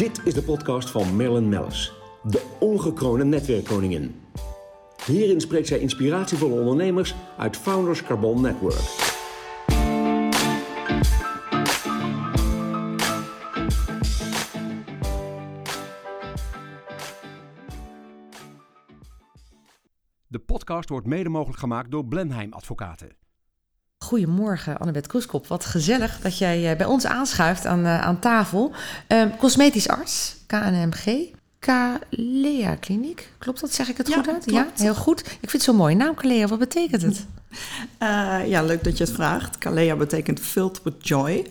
Dit is de podcast van Marilyn Mellis, de ongekroonde netwerkkoningin. Hierin spreekt zij inspiratievolle ondernemers uit Founders Carbon Network. De podcast wordt mede mogelijk gemaakt door Blenheim Advocaten. Goedemorgen, Annabeth Kroeskop. Wat gezellig dat jij eh, bij ons aanschuift aan, uh, aan tafel. Uh, cosmetisch arts, KNMG, Kalea Kliniek. Klopt dat? Zeg ik het ja, goed uit? Klopt. Ja, heel goed. Ik vind het zo mooi. Naam Kalea, wat betekent het? Uh, ja, leuk dat je het vraagt. Kalea betekent filled with joy.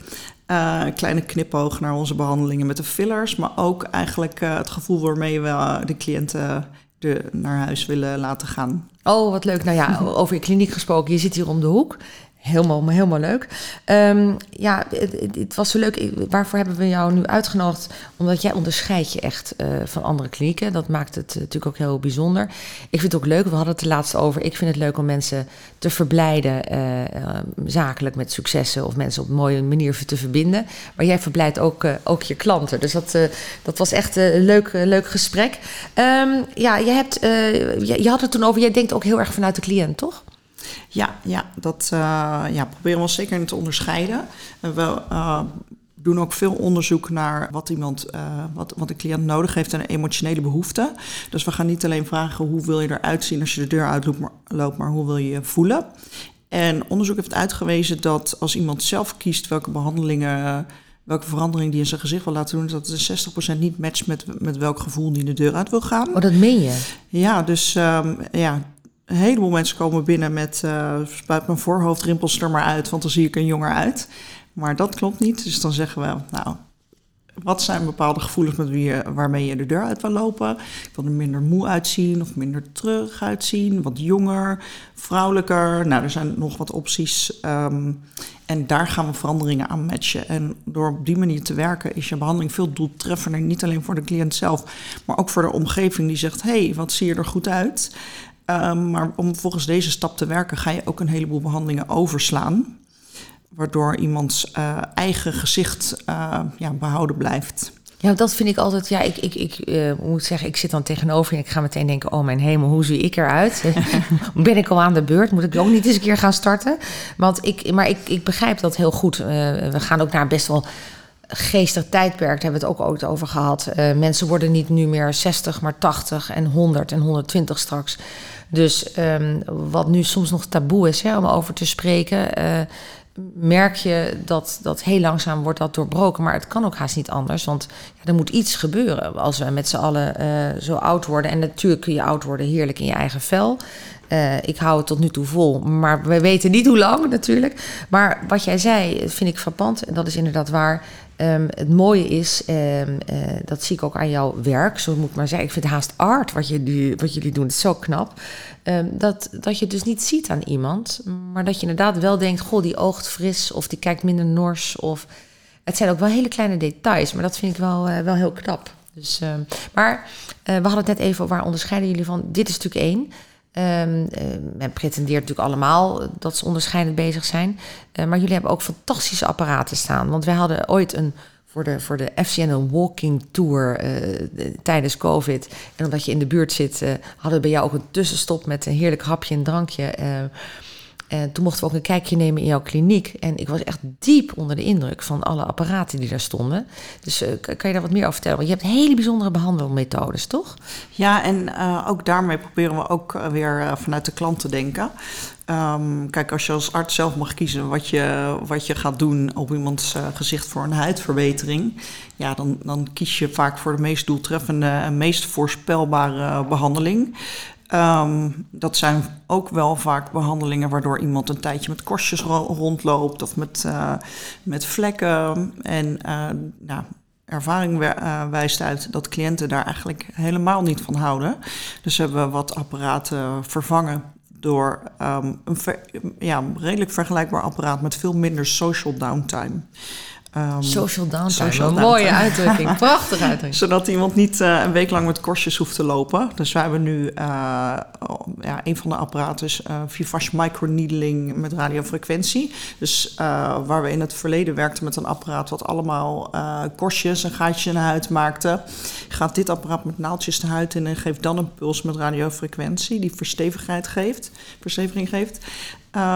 Uh, kleine knipoog naar onze behandelingen met de fillers, maar ook eigenlijk uh, het gevoel waarmee we de cliënten de, naar huis willen laten gaan. Oh, wat leuk. Nou ja, over je kliniek gesproken, je zit hier om de hoek. Helemaal, helemaal leuk. Um, ja, het, het, was zo leuk. Waarvoor hebben we jou nu uitgenodigd? Omdat jij onderscheidt je echt uh, van andere klinieken. Dat maakt het uh, natuurlijk ook heel bijzonder. Ik vind het ook leuk, we hadden het er laatst over. Ik vind het leuk om mensen te verblijden, uh, zakelijk met successen of mensen op een mooie manier te verbinden. Maar jij verblijdt ook, ook je klanten. Dus dat, dat was echt een leuk, leuk gesprek. Um, ja, je, hebt, je had het toen over, jij denkt ook heel erg vanuit de cliënt, toch? Ja, ja dat uh, ja, proberen we zeker te onderscheiden. En we uh, doen ook veel onderzoek naar wat iemand, uh, wat, wat de cliënt nodig heeft en emotionele behoeften. Dus we gaan niet alleen vragen hoe wil je eruit zien als je de deur uitloopt, maar, loopt, maar hoe wil je je voelen. En onderzoek heeft uitgewezen dat als iemand zelf kiest welke behandelingen welke verandering die in zijn gezicht wil laten doen, dat de 60% niet matcht met, met welk gevoel die de deur uit wil gaan. Oh, dat meen je? Ja, dus um, ja, een heleboel mensen komen binnen met uh, spuit mijn voorhoofd rimpels er maar uit, want dan zie ik er jonger uit. Maar dat klopt niet. Dus dan zeggen we, nou, wat zijn bepaalde gevoelens met wie waarmee je de deur uit wil lopen? Ik wil er minder moe uitzien of minder terug uitzien, wat jonger, vrouwelijker. Nou, er zijn nog wat opties. Um, en daar gaan we veranderingen aan matchen. En door op die manier te werken is je behandeling veel doeltreffender. Niet alleen voor de cliënt zelf, maar ook voor de omgeving die zegt: hé, hey, wat zie je er goed uit? Um, maar om volgens deze stap te werken, ga je ook een heleboel behandelingen overslaan. Waardoor iemands uh, eigen gezicht uh, ja, behouden blijft. Ja, dat vind ik altijd. Ja, ik, ik, ik uh, moet zeggen, ik zit dan tegenover en ik ga meteen denken: oh mijn hemel, hoe zie ik eruit? ben ik al aan de beurt? Moet ik ook niet eens een keer gaan starten? Want ik, maar ik, ik begrijp dat heel goed. we gaan ook naar best wel geestig tijdperk, daar hebben we het ook ooit over gehad. Uh, mensen worden niet nu meer 60, maar 80 en 100 en 120 straks. Dus um, wat nu soms nog taboe is om over te spreken, uh, merk je dat, dat heel langzaam wordt dat doorbroken. Maar het kan ook haast niet anders, want ja, er moet iets gebeuren als we met z'n allen uh, zo oud worden. En natuurlijk kun je oud worden heerlijk in je eigen vel. Uh, ik hou het tot nu toe vol, maar we weten niet hoe lang natuurlijk. Maar wat jij zei, vind ik frappant en dat is inderdaad waar. Um, het mooie is, um, uh, dat zie ik ook aan jouw werk, zo moet ik maar zeggen. Ik vind het haast art wat, je, wat jullie doen, het is zo knap. Um, dat, dat je het dus niet ziet aan iemand, maar dat je inderdaad wel denkt: goh, die oogt fris of die kijkt minder nors. Of... Het zijn ook wel hele kleine details, maar dat vind ik wel, uh, wel heel knap. Dus, maar uh, we hadden het net even waar onderscheiden jullie van. Dit is natuurlijk één. Um, men pretendeert natuurlijk allemaal dat ze onderscheidend bezig zijn. Uh, maar jullie hebben ook fantastische apparaten staan. Want wij hadden ooit een, voor de, voor de FCN een walking tour uh, tijdens COVID. En omdat je in de buurt zit, hadden we bij jou ook een tussenstop met een heerlijk hapje en drankje. En toen mochten we ook een kijkje nemen in jouw kliniek. En ik was echt diep onder de indruk van alle apparaten die daar stonden. Dus uh, kan je daar wat meer over vertellen? Want je hebt hele bijzondere behandelmethodes, toch? Ja, en uh, ook daarmee proberen we ook weer uh, vanuit de klant te denken. Um, kijk, als je als arts zelf mag kiezen wat je, wat je gaat doen op iemands gezicht voor een huidverbetering, ja, dan, dan kies je vaak voor de meest doeltreffende en meest voorspelbare behandeling. Um, dat zijn ook wel vaak behandelingen waardoor iemand een tijdje met korstjes rondloopt of met, uh, met vlekken. En uh, nou, ervaring uh, wijst uit dat cliënten daar eigenlijk helemaal niet van houden. Dus hebben we wat apparaten vervangen door um, een ja, redelijk vergelijkbaar apparaat met veel minder social downtime. Ehm, Social downtime. Social downtime. mooie uitdrukking. Prachtige uitdrukking. zodat iemand niet eh, een week lang met korstjes hoeft te lopen. Dus wij hebben nu eh, oh, ja, een van de apparaten is eh Vivace Microneedling met radiofrequentie. Dus waar we in het verleden werkten met een apparaat wat allemaal korstjes en gaatjes in de huid maakte, gaat dit apparaat met naaldjes de huid in en geeft dan een puls met radiofrequentie die verstevigheid geeft, versteviging geeft.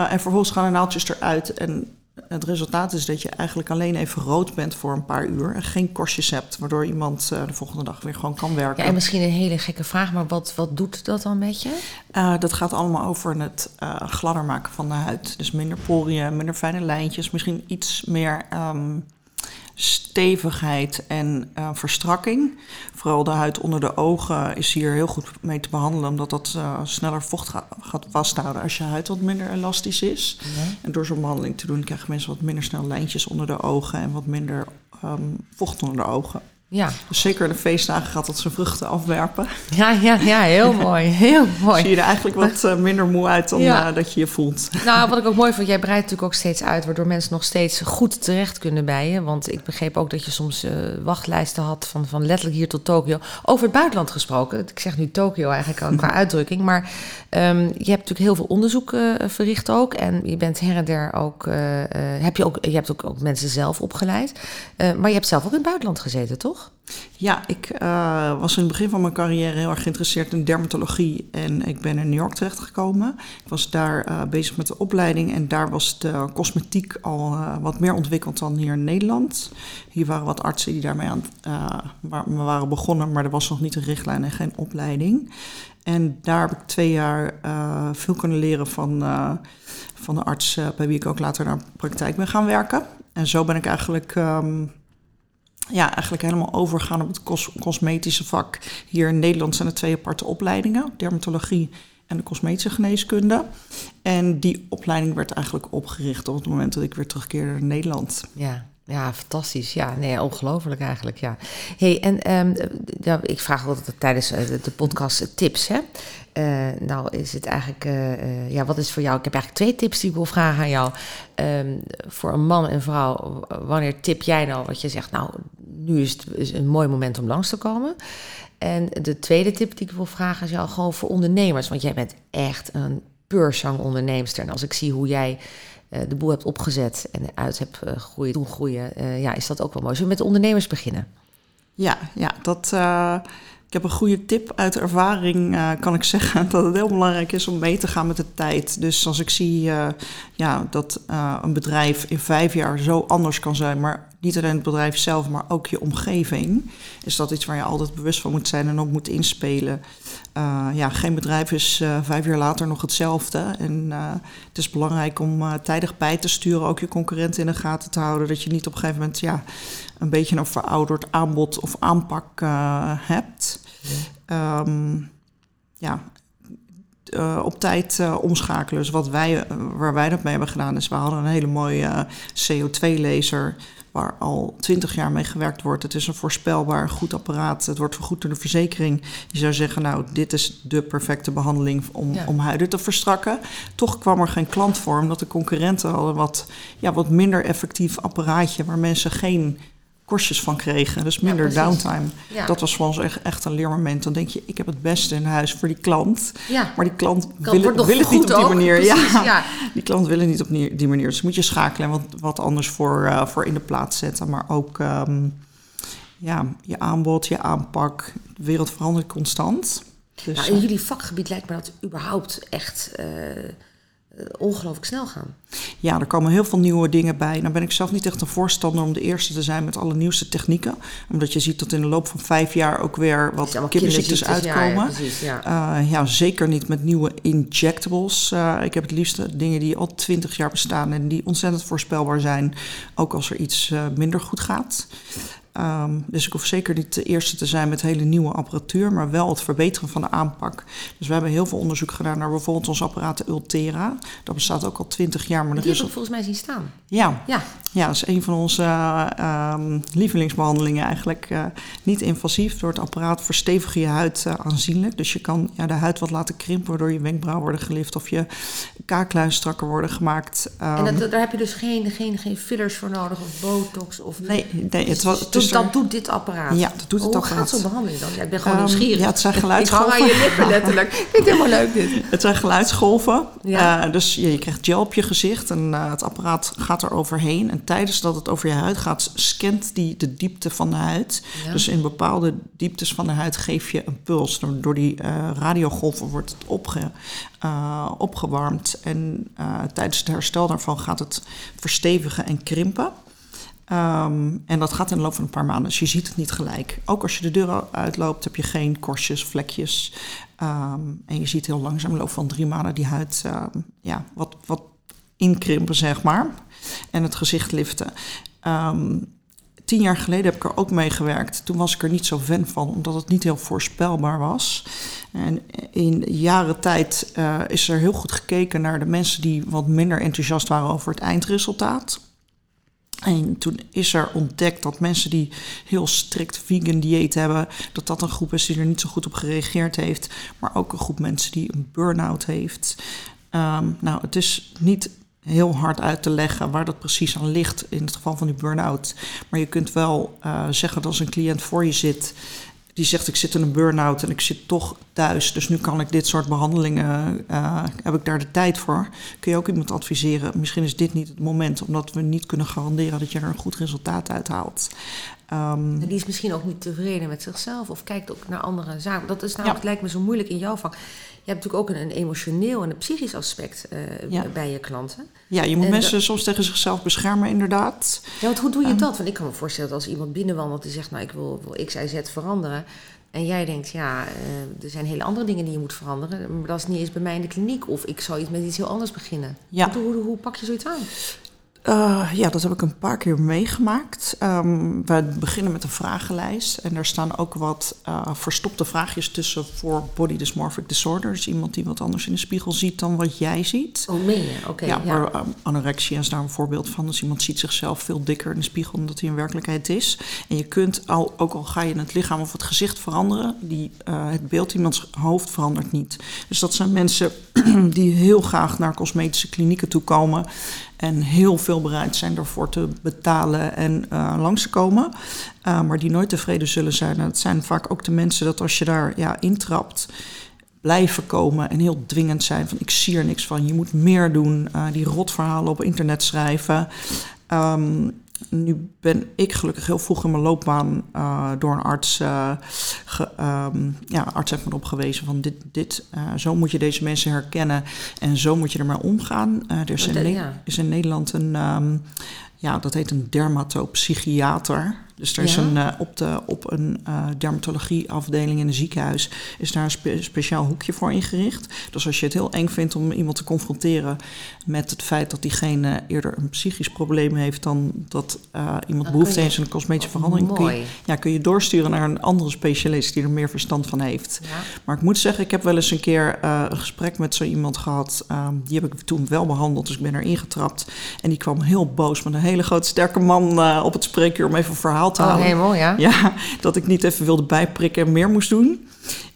En vervolgens gaan de naaldjes eruit en het resultaat is dat je eigenlijk alleen even rood bent voor een paar uur en geen korstjes hebt, waardoor iemand eh, de volgende dag weer gewoon kan werken. Ja, en misschien een hele gekke vraag, maar wat, wat doet dat dan met je? Eh, dat gaat allemaal over het eh, gladder maken van de huid. Dus minder poriën, minder fijne lijntjes, misschien iets meer ehm, stevigheid en eh, verstrakking. Vooral de huid onder de ogen is hier heel goed mee te behandelen, omdat dat eh, sneller vocht ga- gaat vasthouden als je huid wat minder elastisch is. En door zo'n behandeling te doen krijgen mensen wat minder snel lijntjes onder de ogen en wat minder ehm, vocht onder de ogen. Ja, Dus zeker de feestdagen gaat dat zijn vruchten afwerpen. ja, ja, ja heel mooi. Heel mooi. Zie je er eigenlijk wat eh, minder moe uit dan Ja. eh, dat je je voelt. Nou, wat ik ook mooi vond, jij breidt natuurlijk ook steeds uit, waardoor mensen nog steeds goed terecht kunnen bij je. Want ik begreep ook dat je soms eh, wachtlijsten had van, van letterlijk hier tot Tokio. Over het buitenland gesproken. Ik zeg nu Tokio eigenlijk al qua uitdrukking. Maar ehm, je hebt natuurlijk heel veel onderzoek verricht ook. En je bent her en der ook, heb je ook, je hebt ook, ook mensen zelf opgeleid. Maar je hebt zelf ook in het buitenland gezeten, toch? Ja, ik eh, was in het begin van mijn carrière heel erg geïnteresseerd in dermatologie. En ik ben in New York terechtgekomen. Ik was daar eh, bezig met de opleiding. En daar was de cosmetiek al eh, wat meer ontwikkeld dan hier in Nederland. Hier waren wat artsen die daarmee aan waar- waren begonnen. Maar er was nog niet een richtlijn en geen opleiding. En daar heb ik twee jaar veel kunnen leren van, van de arts bij wie ik ook later naar praktijk ben gaan werken. En zo ben ik eigenlijk... ehm, ja, eigenlijk helemaal overgaan op het cos- cosmetische vak. Hier in Nederland zijn er twee aparte opleidingen: dermatologie en de cosmetische geneeskunde. En die opleiding werd eigenlijk opgericht op het moment dat ik weer terugkeerde naar Nederland. Ja, ja, fantastisch. Ja, nee, ongelooflijk eigenlijk, ja. hey, en ehm, ja, ik vraag altijd tijdens eh, de, podcast tips, hè. Eh, nou is het eigenlijk, eh, ja, wat is voor jou? Ik heb eigenlijk twee tips die ik wil vragen aan jou. Ehm, voor een man en vrouw, wanneer tip jij nou wat je zegt, nou, nu is het een mooi moment om langs te komen. En de tweede tip die ik wil vragen is jou gewoon voor ondernemers, want jij bent echt een peurzang onderneemster. En als ik zie hoe jij de boel hebt opgezet en uit hebt eh, groeien, doen groeien, eh, ja, is dat ook wel mooi. Zullen we met de ondernemers beginnen? Ja, ja dat, eh, ik heb een goede tip uit ervaring. eh, kan ik zeggen dat het heel belangrijk is om mee te gaan met de tijd. Dus als ik zie eh, ja, dat eh, een bedrijf in vijf jaar zo anders kan zijn, maar niet alleen het bedrijf zelf, maar ook je omgeving, is dat iets waar je altijd bewust van moet zijn en op moet inspelen. Eh, ja, geen bedrijf is eh, vijf jaar later nog hetzelfde. En eh, het is belangrijk om tijdig bij te sturen, ook je concurrenten in de gaten te houden. Dat je niet op een gegeven moment ja, een beetje een verouderd aanbod of aanpak hebt. Ehm, ja, eh, op tijd omschakelen. Dus wat wij, waar wij dat mee hebben gedaan, is we hadden een hele mooie eh, CO2-laser. Waar al twintig jaar mee gewerkt wordt. Het is een voorspelbaar goed apparaat. Het wordt vergoed door de verzekering. Je zou zeggen, nou, dit is de perfecte behandeling om, Ja. om huiden te verstrakken. Toch kwam er geen klant voor, omdat de concurrenten hadden wat, ja, wat minder effectief apparaatje. Waar mensen geen korstjes van kregen. Dus minder downtime. Ja. Dat was voor ons echt, echt een leermoment. Dan denk je, ik heb het beste in huis voor die klant. Ja. Maar die klant wil, het niet op die ook. manier. Precies, ja. Die klant wil het niet op die manier. Dus moet je schakelen en wat, wat anders voor, eh, voor in de plaats zetten. Maar ook ehm, ja, je aanbod, je aanpak. De wereld verandert constant. Dus, Nou, in jullie vakgebied lijkt me dat überhaupt echt eh, eh, ongelooflijk snel gaan. Ja, er komen heel veel nieuwe dingen bij. Nou ben ik zelf niet echt een voorstander om de eerste te zijn met alle nieuwste technieken. Omdat je ziet dat in de loop van vijf jaar ook weer wat kinderziektes uitkomen. Ja, ja, precies, ja. Eh, ja, zeker niet met nieuwe injectables. Eh, ik heb het liefst dingen die al twintig jaar bestaan en die ontzettend voorspelbaar zijn, ook als er iets eh, minder goed gaat. Ehm, dus ik hoef zeker niet de eerste te zijn met hele nieuwe apparatuur, maar wel het verbeteren van de aanpak. Dus we hebben heel veel onderzoek gedaan naar bijvoorbeeld ons apparaat Ultera. Dat bestaat ook al twintig jaar. Maar Die is heb ik volgens mij zien staan. ja, Ja, ja, dat is een van onze eh, ehm, lievelingsbehandelingen eigenlijk. eh, niet invasief. Door het apparaat verstevig je huid eh, aanzienlijk. Dus je kan ja, de huid wat laten krimpen, waardoor je wenkbrauwen worden gelift of je kaaklijn strakker worden gemaakt. en Ehm, dat, daar heb je dus geen, geen, geen fillers voor nodig of botox of... nee, nee, het, was, het dat doet dit apparaat? Ja, dat doet het Hoe apparaat. gaat zo'n behandeling dan? Ja, ik ben gewoon Ehm, nieuwsgierig. ja, het zijn Ik hang aan geluidsgolven. je lippen letterlijk. Ik vind het helemaal leuk dit. Het zijn geluidsgolven. Ja. Eh, dus je, je krijgt gel op je gezicht en eh, het apparaat gaat er overheen. En tijdens dat het over je huid gaat, scant die de diepte van de huid. Ja. Dus in bepaalde dieptes van de huid geef je een puls. Door, die eh, radiogolven wordt het opge, opgewarmd. En tijdens het herstel daarvan gaat het verstevigen en krimpen. Ehm, en dat gaat in de loop van een paar maanden. Dus je ziet het niet gelijk. Ook als je de deur uitloopt, heb je geen korstjes, vlekjes. Ehm, en je ziet heel langzaam in de loop van drie maanden die huid ehm, ja, wat, wat inkrimpen, zeg maar. En het gezicht liften. Tien jaar geleden heb ik er ook mee gewerkt. Toen was ik er niet zo fan van, omdat het niet heel voorspelbaar was. En in jaren tijd eh, is er heel goed gekeken naar de mensen die wat minder enthousiast waren over het eindresultaat. En toen is er ontdekt dat mensen die heel strikt vegan dieet hebben, dat dat een groep is die er niet zo goed op gereageerd heeft. Maar ook een groep mensen die een burn-out heeft. Ehm, nou, het is niet heel hard uit te leggen waar dat precies aan ligt in het geval van die burn-out. Maar je kunt wel eh, zeggen dat als een cliënt voor je zit die zegt ik zit in een burn-out en ik zit toch thuis, dus nu kan ik dit soort behandelingen, eh, heb ik daar de tijd voor. Kun je ook iemand adviseren, misschien is dit niet het moment, omdat we niet kunnen garanderen dat je er een goed resultaat uit haalt. En die is misschien ook niet tevreden met zichzelf of kijkt ook naar andere zaken. Dat is namelijk, Ja. lijkt me zo moeilijk in jouw vak. Je hebt natuurlijk ook een, een emotioneel en een psychisch aspect eh, Ja. bij je klanten. ja, je moet en mensen soms tegen zichzelf beschermen, inderdaad. Ja, want hoe doe je dat? Want ik kan me voorstellen dat als iemand binnenwandelt die zegt, nou ik wil, wil X, Y, Z veranderen. En jij denkt, ja, eh, er zijn hele andere dingen die je moet veranderen. Maar dat is niet eens bij mij in de kliniek. Of ik zou iets met iets heel anders beginnen. Ja. Hoe, hoe, hoe pak je zoiets aan? Eh, ja, dat heb ik een paar keer meegemaakt. Ehm, we beginnen met een vragenlijst. En daar staan ook wat eh, verstopte vraagjes tussen voor body dysmorphic disorders. Iemand die wat anders in de spiegel ziet dan wat jij ziet. Oh, meen je? Oké, ja, ja. maar ehm, anorexia is daar een voorbeeld van. Dus iemand ziet zichzelf veel dikker in de spiegel dan dat hij in werkelijkheid is. En je kunt, al, ook al ga je het lichaam of het gezicht veranderen, die, eh, het beeld iemands hoofd verandert niet. Dus dat zijn mensen die heel graag naar cosmetische klinieken toe komen. En heel veel bereid zijn ervoor te betalen en eh, langs te komen. Eh, maar die nooit tevreden zullen zijn. Het zijn vaak ook de mensen dat als je daar ja, intrapt blijven komen en heel dwingend zijn van ik zie er niks van, je moet meer doen, eh, die rotverhalen op internet schrijven. Ehm, nu ben ik gelukkig heel vroeg in mijn loopbaan eh, door een arts, eh, ge, ehm, ja, arts heeft me erop gewezen van dit, dit eh, zo moet je deze mensen herkennen en zo moet je ermee omgaan. Er is in, ja. is in Nederland een, ehm, ja, dat heet een dermatopsychiater. Dus er is Ja? een, eh, op, de, op een eh dermatologieafdeling in een ziekenhuis is daar een spe- speciaal hoekje voor ingericht. Dus als je het heel eng vindt om iemand te confronteren met het feit dat diegene eerder een psychisch probleem heeft dan dat eh, iemand Dan behoefte heeft aan een cosmetische verandering, kun je, ja, kun je doorsturen naar een andere specialist die er meer verstand van heeft. Ja. Maar ik moet zeggen, ik heb wel eens een keer een gesprek met zo iemand gehad. Ehm, die heb ik toen wel behandeld, dus ik ben erin getrapt. En die kwam heel boos met een hele grote sterke man op het spreekuur om even een verhaal te Oh, hemel, ja. Ja, dat ik niet even wilde bijprikken en meer moest doen.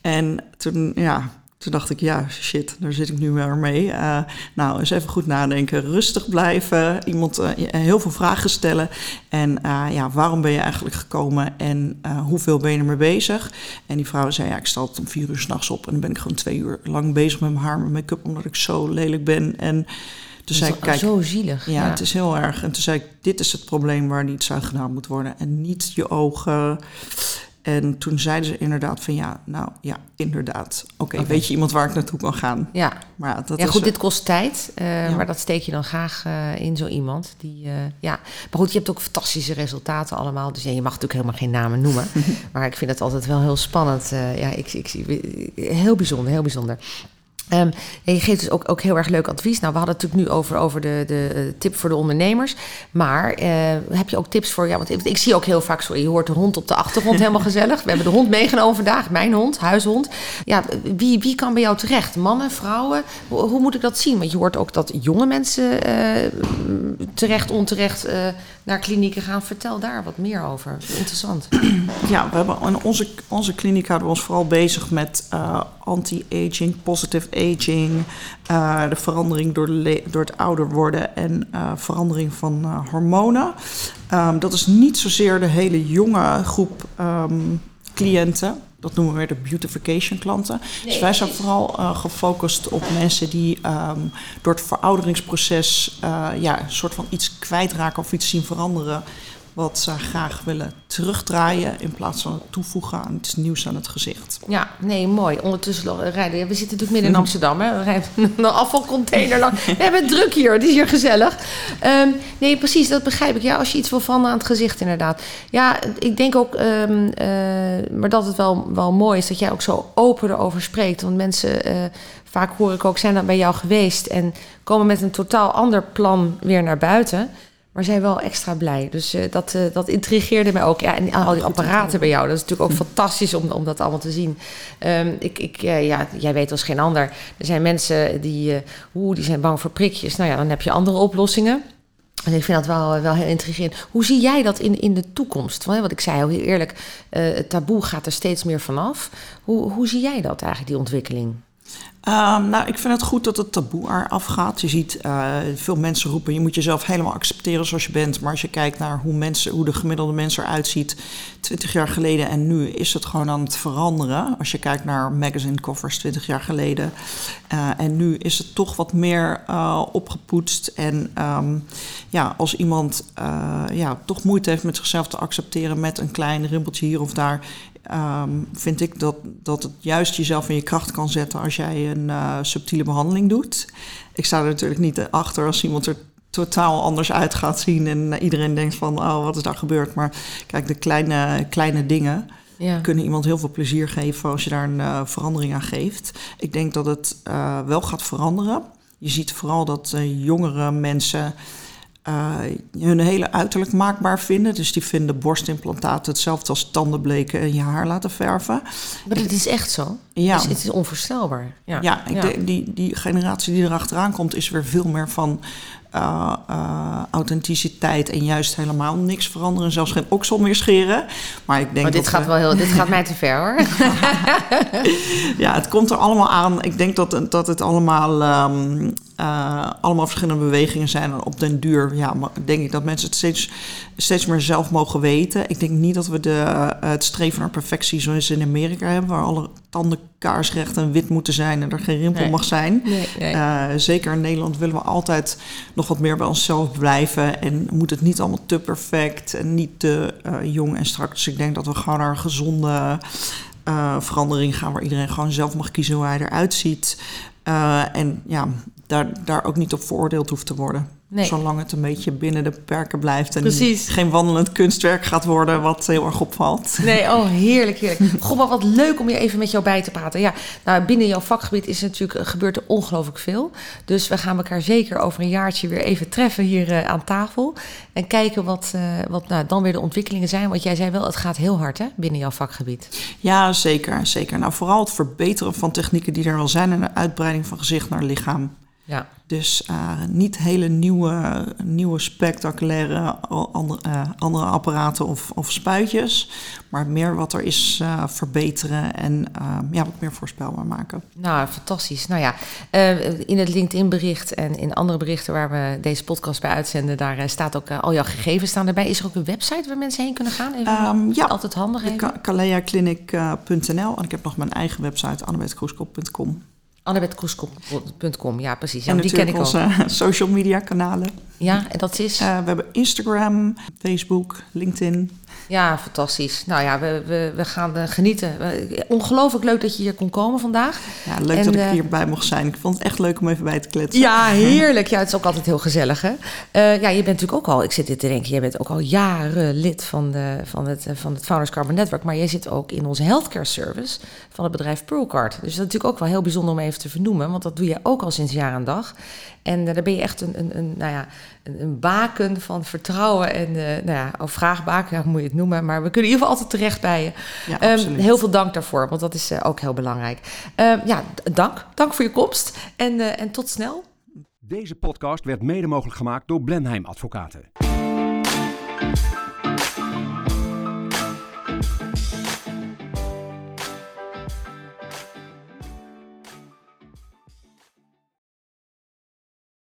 En toen, ja, toen dacht ik, ja, shit, daar zit ik nu weer mee. Eh, nou, eens even goed nadenken, rustig blijven, iemand eh, heel veel vragen stellen. En eh, ja, waarom ben je eigenlijk gekomen en eh, hoeveel ben je ermee bezig? En die vrouw zei, ja, ik sta altijd om vier uur s'nachts op en dan ben ik gewoon twee uur lang bezig met mijn haar, mijn make-up, omdat ik zo lelijk ben. En toen zei ik, kijk, Zo zielig. ja, het is heel erg. En toen zei ik, dit is het probleem waar niet aan gedaan moet worden. En niet je ogen. En toen zeiden ze inderdaad van ja, nou ja, inderdaad. Oké, weet je iemand waar ik naartoe kan gaan? Ja, Maar dat ja is goed, dit kost tijd. eh, Maar dat steek je dan graag eh, in zo iemand. Die, eh, ja. Maar goed, je hebt ook fantastische resultaten allemaal. Dus ja, je mag natuurlijk helemaal geen namen noemen. maar ik vind het altijd wel heel spannend. ja, ik, ik, zie heel bijzonder, heel bijzonder. Um, je geeft dus ook, ook heel erg leuk advies. Nou, we hadden het natuurlijk nu over, over de, de tip voor de ondernemers. Maar uh, heb je ook tips voor... Ja, want ik, ik, zie ook heel vaak... Sorry, je hoort de hond op de achtergrond, helemaal gezellig. We hebben de hond meegenomen vandaag. Mijn hond, huishond. Ja, wie, wie kan bij jou terecht? Mannen, vrouwen? Hoe, hoe moet ik dat zien? Want je hoort ook dat jonge mensen uh, terecht, onterecht... Uh, naar klinieken gaan. Vertel daar wat meer over. Interessant. Ja, we hebben in onze, onze kliniek houden we ons vooral bezig met anti-aging, positive aging, uh, de verandering door, de door het ouder worden en uh, verandering van hormonen. Um, dat is niet zozeer de hele jonge groep um, cliënten. Dat noemen we weer de beautification klanten. Nee, dus wij zijn vooral gefocust op mensen die um, door het verouderingsproces ja, een soort van iets kwijtraken of iets zien veranderen wat ze graag willen terugdraaien in plaats van toevoegen aan iets nieuws aan het gezicht. Ja, nee, mooi. Ondertussen rijden. We zitten natuurlijk midden in Amsterdam. Hè? We rijden een afvalcontainer lang. We hebben het druk hier. Het is hier gezellig. Um, nee, precies. Dat begrijp ik. Ja, als je iets wil van aan het gezicht, inderdaad. Ja, ik denk ook, um, uh, maar dat het wel, wel mooi is dat jij ook zo open erover spreekt. Want mensen, uh, vaak hoor ik ook, zijn dan bij jou geweest en komen met een totaal ander plan weer naar buiten maar zijn wel extra blij. Dus uh, dat, uh, dat intrigeerde mij ook. Ja, en al die apparaten bij jou, dat is natuurlijk ook fantastisch om, om dat allemaal te zien. Um, ik, ik, uh, ja, jij weet als geen ander. Er zijn mensen die, oeh, die zijn bang voor prikjes. Nou ja, dan heb je andere oplossingen. En ik vind dat wel, wel heel intrigerend. Hoe zie jij dat in, in de toekomst? Want ik zei heel eerlijk, het taboe gaat er steeds meer vanaf. Hoe, hoe zie jij dat eigenlijk, die ontwikkeling? Um, nou, ik vind het goed dat het taboe er afgaat. Je ziet uh, veel mensen roepen, je moet jezelf helemaal accepteren zoals je bent. Maar als je kijkt naar hoe, mensen, hoe de gemiddelde mens eruit ziet, 20 jaar geleden en nu, is het gewoon aan het veranderen. Als je kijkt naar magazine covers 20 jaar geleden. Uh, en nu is het toch wat meer uh, opgepoetst. En um, ja, als iemand ja, toch moeite heeft met zichzelf te accepteren met een klein rimpeltje hier of daar, Um, vind ik dat, dat het juist jezelf in je kracht kan zetten als jij een uh, subtiele behandeling doet. Ik sta er natuurlijk niet achter als iemand er totaal anders uit gaat zien en iedereen denkt van, oh, wat is daar gebeurd? Maar kijk, de kleine, kleine dingen ja. kunnen iemand heel veel plezier geven als je daar een uh, verandering aan geeft. Ik denk dat het uh, wel gaat veranderen. Je ziet vooral dat jongere mensen uh, hun hele uiterlijk maakbaar vinden. Dus die vinden borstimplantaten hetzelfde als tandenbleken en je haar laten verven. Maar dat is echt zo? Ja. Dus het is onvoorstelbaar. Ja, ja, ik ja. die, die generatie die erachteraan komt... is weer veel meer van uh, uh, authenticiteit en juist helemaal niks veranderen. Zelfs geen oksel meer scheren. Maar ik denk maar dit dat gaat we... wel heel, dit gaat mij te ver hoor. ja, het komt er allemaal aan. Ik denk dat, dat het allemaal, um, uh, allemaal verschillende bewegingen zijn. op den duur ja, denk ik dat mensen het steeds, steeds meer zelf mogen weten. Ik denk niet dat we de, het streven naar perfectie zoals in Amerika hebben, waar alle tanden kaarsrecht en wit moeten zijn en er geen rimpel Nee. mag zijn. Nee, nee. Uh, zeker in Nederland willen we altijd nog wat meer bij onszelf blijven. En moet het niet allemaal te perfect en niet te jong en strak. Dus ik denk dat we gewoon naar een gezonde verandering gaan... waar iedereen gewoon zelf mag kiezen hoe hij eruit ziet. En ja, daar, daar ook niet op veroordeeld hoeft te worden. Nee. Zolang het een beetje binnen de perken blijft... en Precies. geen wandelend kunstwerk gaat worden wat heel erg opvalt. Nee, oh heerlijk, heerlijk. Goh, maar wat leuk om je even met jou bij te praten. Ja, nou, binnen jouw vakgebied is natuurlijk, gebeurt er ongelooflijk veel. Dus we gaan elkaar zeker over een jaartje weer even treffen hier uh, aan tafel. En kijken wat, uh, wat nou, dan weer de ontwikkelingen zijn. Want jij zei wel, het gaat heel hard hè, binnen jouw vakgebied. Ja, zeker, zeker. Nou, vooral het verbeteren van technieken die er al zijn... en de uitbreiding van gezicht naar lichaam. Ja. Dus uh, niet hele nieuwe, nieuwe spectaculaire andere, uh, andere apparaten of, of spuitjes. Maar meer wat er is uh, verbeteren en ja, wat meer voorspelbaar maken. Nou, fantastisch. Nou ja, in het LinkedIn-bericht en in andere berichten waar we deze podcast bij uitzenden, daar staat ook al jouw gegevens staan erbij. Is er ook een website waar mensen heen kunnen gaan? Even um, ja, altijd handig. kaleaclinic.nl en ik heb nog mijn eigen website, annabethkroeskop.com. AnnabethKroeskop.com, ja precies. Ja, en die ken ik onze ook. social media kanalen. Ja, en dat is? Uh, we hebben Instagram, Facebook, LinkedIn. Ja, fantastisch. Nou ja, we, we, we gaan uh, genieten. Ongelooflijk leuk dat je hier kon komen vandaag. Ja, leuk en, dat ik hierbij mocht zijn. Ik vond het echt leuk om even bij te kletsen. Ja, heerlijk. Ja, het is ook altijd heel gezellig, hè? Uh, ja, je bent natuurlijk ook al, ik zit dit te denken, jij bent ook al jaren lid van, de, van, het, van het Founders Carbon Network, maar jij zit ook in onze healthcare service van het bedrijf Pearlcard. Dus dat is natuurlijk ook wel heel bijzonder om even even te vernoemen, want dat doe je ook al sinds jaar en dag. En daar ben je echt een, een, een, nou ja, een, baken van vertrouwen en nou ja, of vraagbaken, hoe moet je het noemen. Maar we kunnen in ieder geval altijd terecht bij je. Ja, Ehm, heel veel dank daarvoor, want dat is ook heel belangrijk. Ehm, ja, dank. Dank voor je komst en, eh, en tot snel. Deze podcast werd mede mogelijk gemaakt door Blenheim Advocaten.